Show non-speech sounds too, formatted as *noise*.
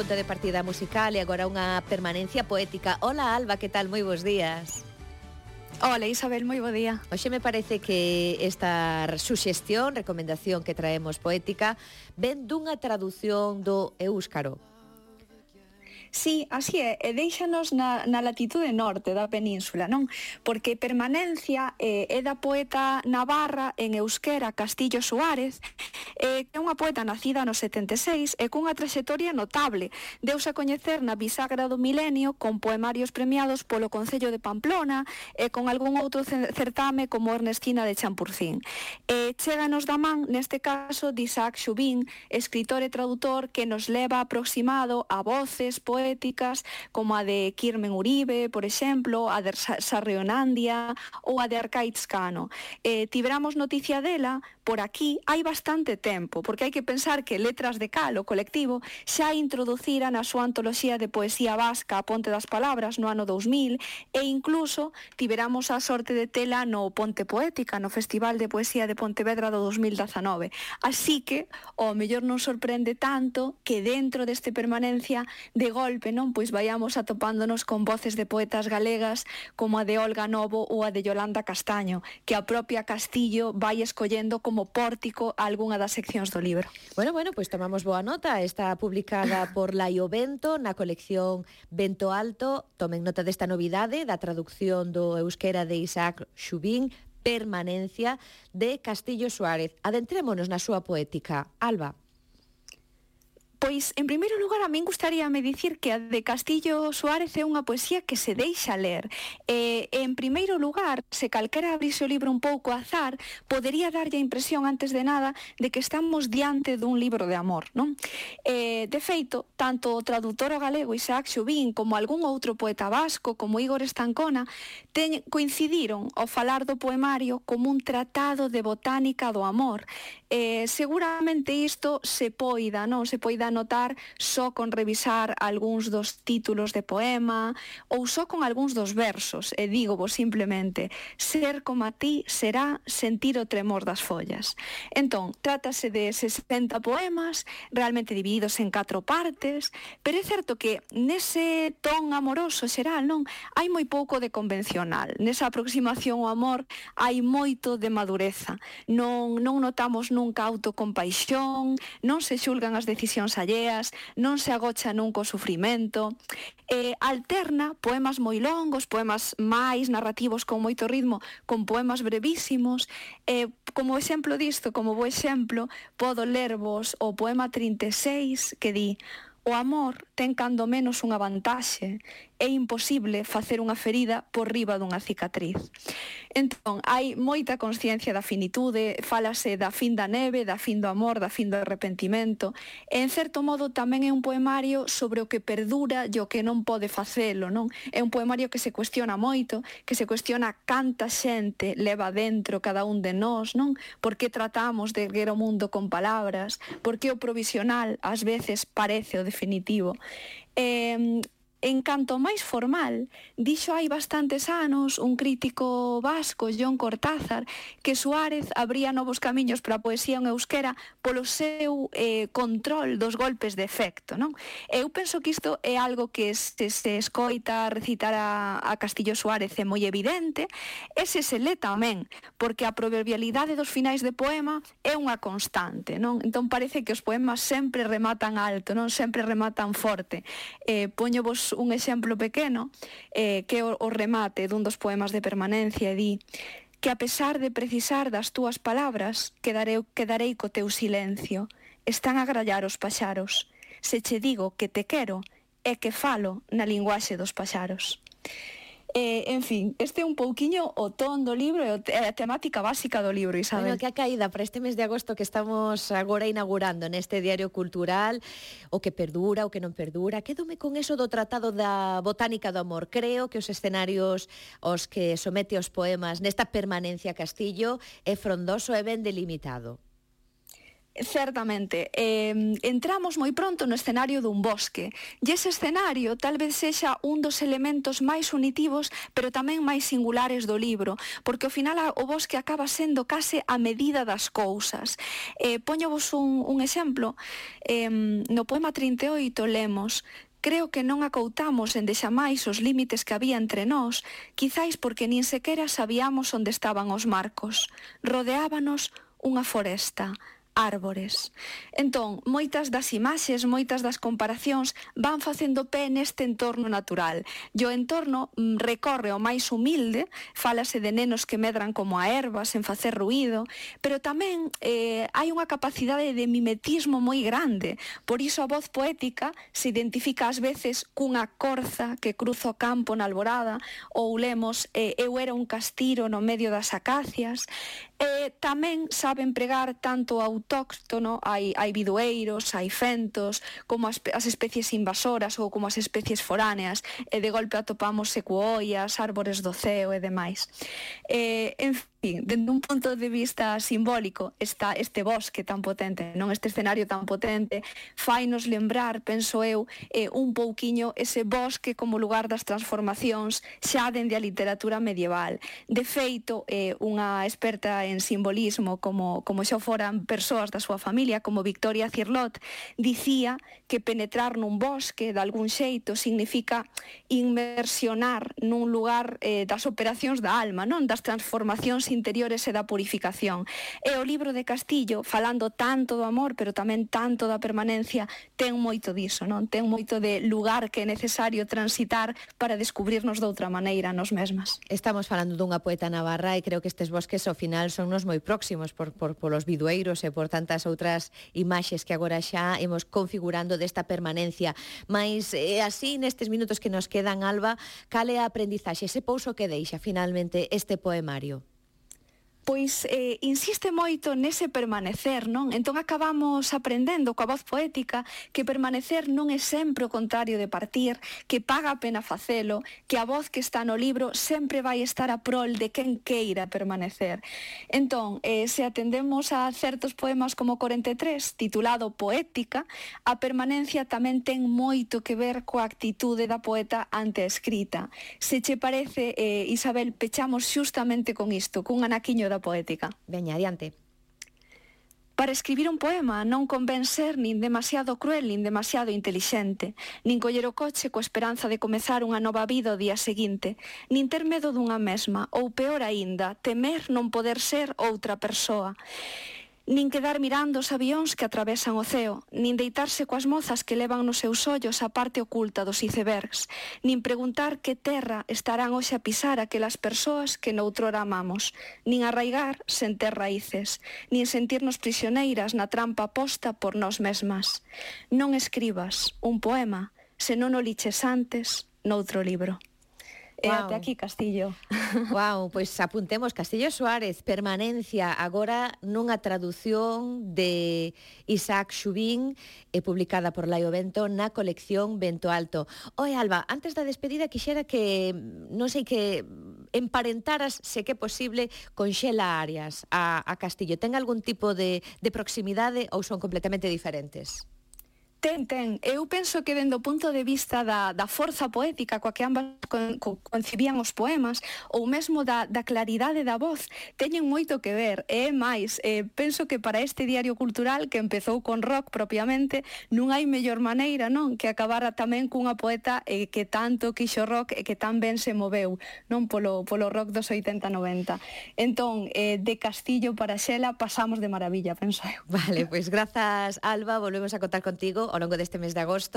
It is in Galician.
punto de partida musical e agora unha permanencia poética. Hola Alba, que tal? Moi bons días. Ola Isabel, moi bo día. Oxe me parece que esta suxestión, recomendación que traemos poética, ven dunha traducción do Euskaro Sí, así é, e deixanos na, na latitude norte da península, non? Porque Permanencia eh, é da poeta navarra en euskera Castillo Suárez, eh, que é unha poeta nacida no 76 e cunha traxectoria notable. Deus a coñecer na bisagra do milenio con poemarios premiados polo Concello de Pamplona e con algún outro certame como Ernestina de Champurcín. E cheganos da man, neste caso, de Isaac Xubín, escritor e traductor que nos leva aproximado a voces, poemas, poéticas como a de Kirmen Uribe, por exemplo, a de Sarreonandia ou a de Arcaiz Cano. Eh, tiveramos noticia dela por aquí hai bastante tempo, porque hai que pensar que Letras de Cal, o colectivo, xa introducira na súa antoloxía de poesía vasca a Ponte das Palabras no ano 2000 e incluso tiveramos a sorte de tela no Ponte Poética, no Festival de Poesía de Pontevedra do 2019. Así que, o mellor non sorprende tanto que dentro deste permanencia de gol golpe, non? Pois vayamos atopándonos con voces de poetas galegas como a de Olga Novo ou a de Yolanda Castaño, que a propia Castillo vai escollendo como pórtico algunha das seccións do libro. Bueno, bueno, pois tomamos boa nota. Está publicada *laughs* por Laio Bento na colección Vento Alto. Tomen nota desta novidade da traducción do euskera de Isaac Xubín, Permanencia, de Castillo Suárez. Adentrémonos na súa poética. Alba. Pois, en primeiro lugar, a min gustaríame dicir que a de Castillo Suárez é unha poesía que se deixa ler. E, en primeiro lugar, se calquera abrise o libro un pouco azar, podería darlle a impresión, antes de nada, de que estamos diante dun libro de amor, non? E, de feito, tanto o traductor ao galego Isaac Xubín como algún outro poeta vasco como Igor Estancona teñ, coincidiron ao falar do poemario como un tratado de botánica do amor. E, seguramente isto se poida, non? Se poida notar só con revisar algúns dos títulos de poema ou só con algúns dos versos, e digo vos simplemente, ser como a ti será sentir o tremor das follas. Entón, trátase de 60 poemas, realmente divididos en catro partes, pero é certo que nese ton amoroso xeral, non, hai moi pouco de convencional. Nesa aproximación ao amor hai moito de madureza. Non non notamos nunca autocompaixón, non se xulgan as decisións alleas, non se agocha nunca o sufrimento, eh, alterna poemas moi longos, poemas máis narrativos con moito ritmo, con poemas brevísimos, eh, como exemplo disto, como bo exemplo, podo lervos o poema 36 que di O amor ten cando menos unha vantaxe, é imposible facer unha ferida por riba dunha cicatriz. Entón, hai moita consciencia da finitude, falase da fin da neve, da fin do amor, da fin do arrepentimento, e en certo modo tamén é un poemario sobre o que perdura e o que non pode facelo, non? É un poemario que se cuestiona moito, que se cuestiona canta xente leva dentro cada un de nós, non? Por que tratamos de erguer o mundo con palabras? Por que o provisional ás veces parece o definitivo? Eh, En canto máis formal, dixo hai bastantes anos un crítico vasco, John Cortázar, que Suárez abría novos camiños para a poesía en euskera polo seu eh, control dos golpes de efecto. Non? Eu penso que isto é algo que se, se escoita recitar a, a Castillo Suárez é moi evidente, e se se lê tamén, porque a proverbialidade dos finais de poema é unha constante. Non? Entón parece que os poemas sempre rematan alto, non sempre rematan forte. Eh, poño vos Un exemplo pequeno eh, que o, o remate dun dos poemas de permanencia e di que a pesar de precisar das túas palabras, quedarei, quedarei co teu silencio. Están a grallar os paxaros. Se che digo que te quero, é que falo na linguaxe dos paxaros. Eh, en fin, este é un pouquiño o ton do libro e a temática básica do libro, Isabel. Bueno, que a caída para este mes de agosto que estamos agora inaugurando neste diario cultural, o que perdura, o que non perdura, Quédome con eso do Tratado da Botánica do Amor. Creo que os escenarios os que somete os poemas nesta permanencia Castillo é frondoso e ben delimitado. Certamente. Eh, entramos moi pronto no escenario dun bosque. E ese escenario tal vez sexa un dos elementos máis unitivos, pero tamén máis singulares do libro, porque ao final o bosque acaba sendo case a medida das cousas. Eh, poño vos un, un exemplo. Eh, no poema 38 lemos Creo que non acoutamos en dexamais os límites que había entre nós, quizáis porque nin sequera sabíamos onde estaban os marcos. Rodeábanos unha foresta, árbores. Entón, moitas das imaxes, moitas das comparacións van facendo pé neste entorno natural. E o entorno mm, recorre ao máis humilde, falase de nenos que medran como a erva sen facer ruído, pero tamén eh, hai unha capacidade de mimetismo moi grande, por iso a voz poética se identifica ás veces cunha corza que cruza o campo na alborada, ou lemos eh, eu era un castiro no medio das acacias, e eh, tamén sabe empregar tanto a autor autóctono, hai, hai bidueiros, hai fentos, como as, as especies invasoras ou como as especies foráneas, e de golpe atopamos secuoias, árbores do ceo e demais. Eh, en dende un punto de vista simbólico está este bosque tan potente, non este escenario tan potente, fainos lembrar, penso eu, eh, un pouquiño ese bosque como lugar das transformacións xa dende a literatura medieval. De feito, eh, unha experta en simbolismo como, como xa foran persoas da súa familia, como Victoria Cirlot, dicía que penetrar nun bosque de algún xeito significa inmersionar nun lugar eh, das operacións da alma, non das transformacións interiores e da purificación. E o libro de Castillo, falando tanto do amor, pero tamén tanto da permanencia, ten moito diso, non? Ten moito de lugar que é necesario transitar para descubrirnos de outra maneira nos mesmas. Estamos falando dunha poeta navarra e creo que estes bosques ao final son nos moi próximos por, por, polos bidueiros e por tantas outras imaxes que agora xa hemos configurando desta permanencia. Mas eh, así, nestes minutos que nos quedan, Alba, cale a aprendizaxe, ese pouso que deixa finalmente este poemario? pois eh, insiste moito nese permanecer, non? Entón acabamos aprendendo coa voz poética que permanecer non é sempre o contrario de partir, que paga a pena facelo, que a voz que está no libro sempre vai estar a prol de quen queira permanecer. Entón, eh, se atendemos a certos poemas como 43, titulado Poética, a permanencia tamén ten moito que ver coa actitude da poeta ante a escrita. Se che parece, eh, Isabel, pechamos xustamente con isto, cun anaquiño escritora poética. Veña, adiante. Para escribir un poema non convén ser nin demasiado cruel nin demasiado intelixente, nin coller o coche coa esperanza de comezar unha nova vida o día seguinte, nin ter medo dunha mesma, ou peor aínda, temer non poder ser outra persoa nin quedar mirando os avións que atravesan o ceo, nin deitarse coas mozas que levan nos seus ollos a parte oculta dos icebergs, nin preguntar que terra estarán hoxe a pisar aquelas persoas que noutrora amamos, nin arraigar sen ter raíces, nin sentirnos prisioneiras na trampa posta por nós mesmas. Non escribas un poema, se non o liches antes noutro libro. E wow. até aquí Castillo. *laughs* Wow, pois apuntemos Castillo Suárez, permanencia agora nunha tradución de Isaac Xubín e publicada por Laio Vento na colección Vento Alto. Oi Alba, antes da despedida quixera que mm, non sei que mm, emparentaras se que é posible con Xela Arias a, a Castillo. Ten algún tipo de, de proximidade ou son completamente diferentes? Ten, ten. Eu penso que dende o punto de vista da, da forza poética coa que ambas con, con, concibían os poemas ou mesmo da, da claridade da voz teñen moito que ver. E máis, eh, penso que para este diario cultural que empezou con rock propiamente non hai mellor maneira non que acabara tamén cunha poeta eh, que tanto quixo rock e que tan ben se moveu non polo, polo rock dos 80-90. Entón, eh, de Castillo para Xela pasamos de maravilla, penso eu. Vale, pois pues, grazas Alba, volvemos a contar contigo ao longo deste mes de agosto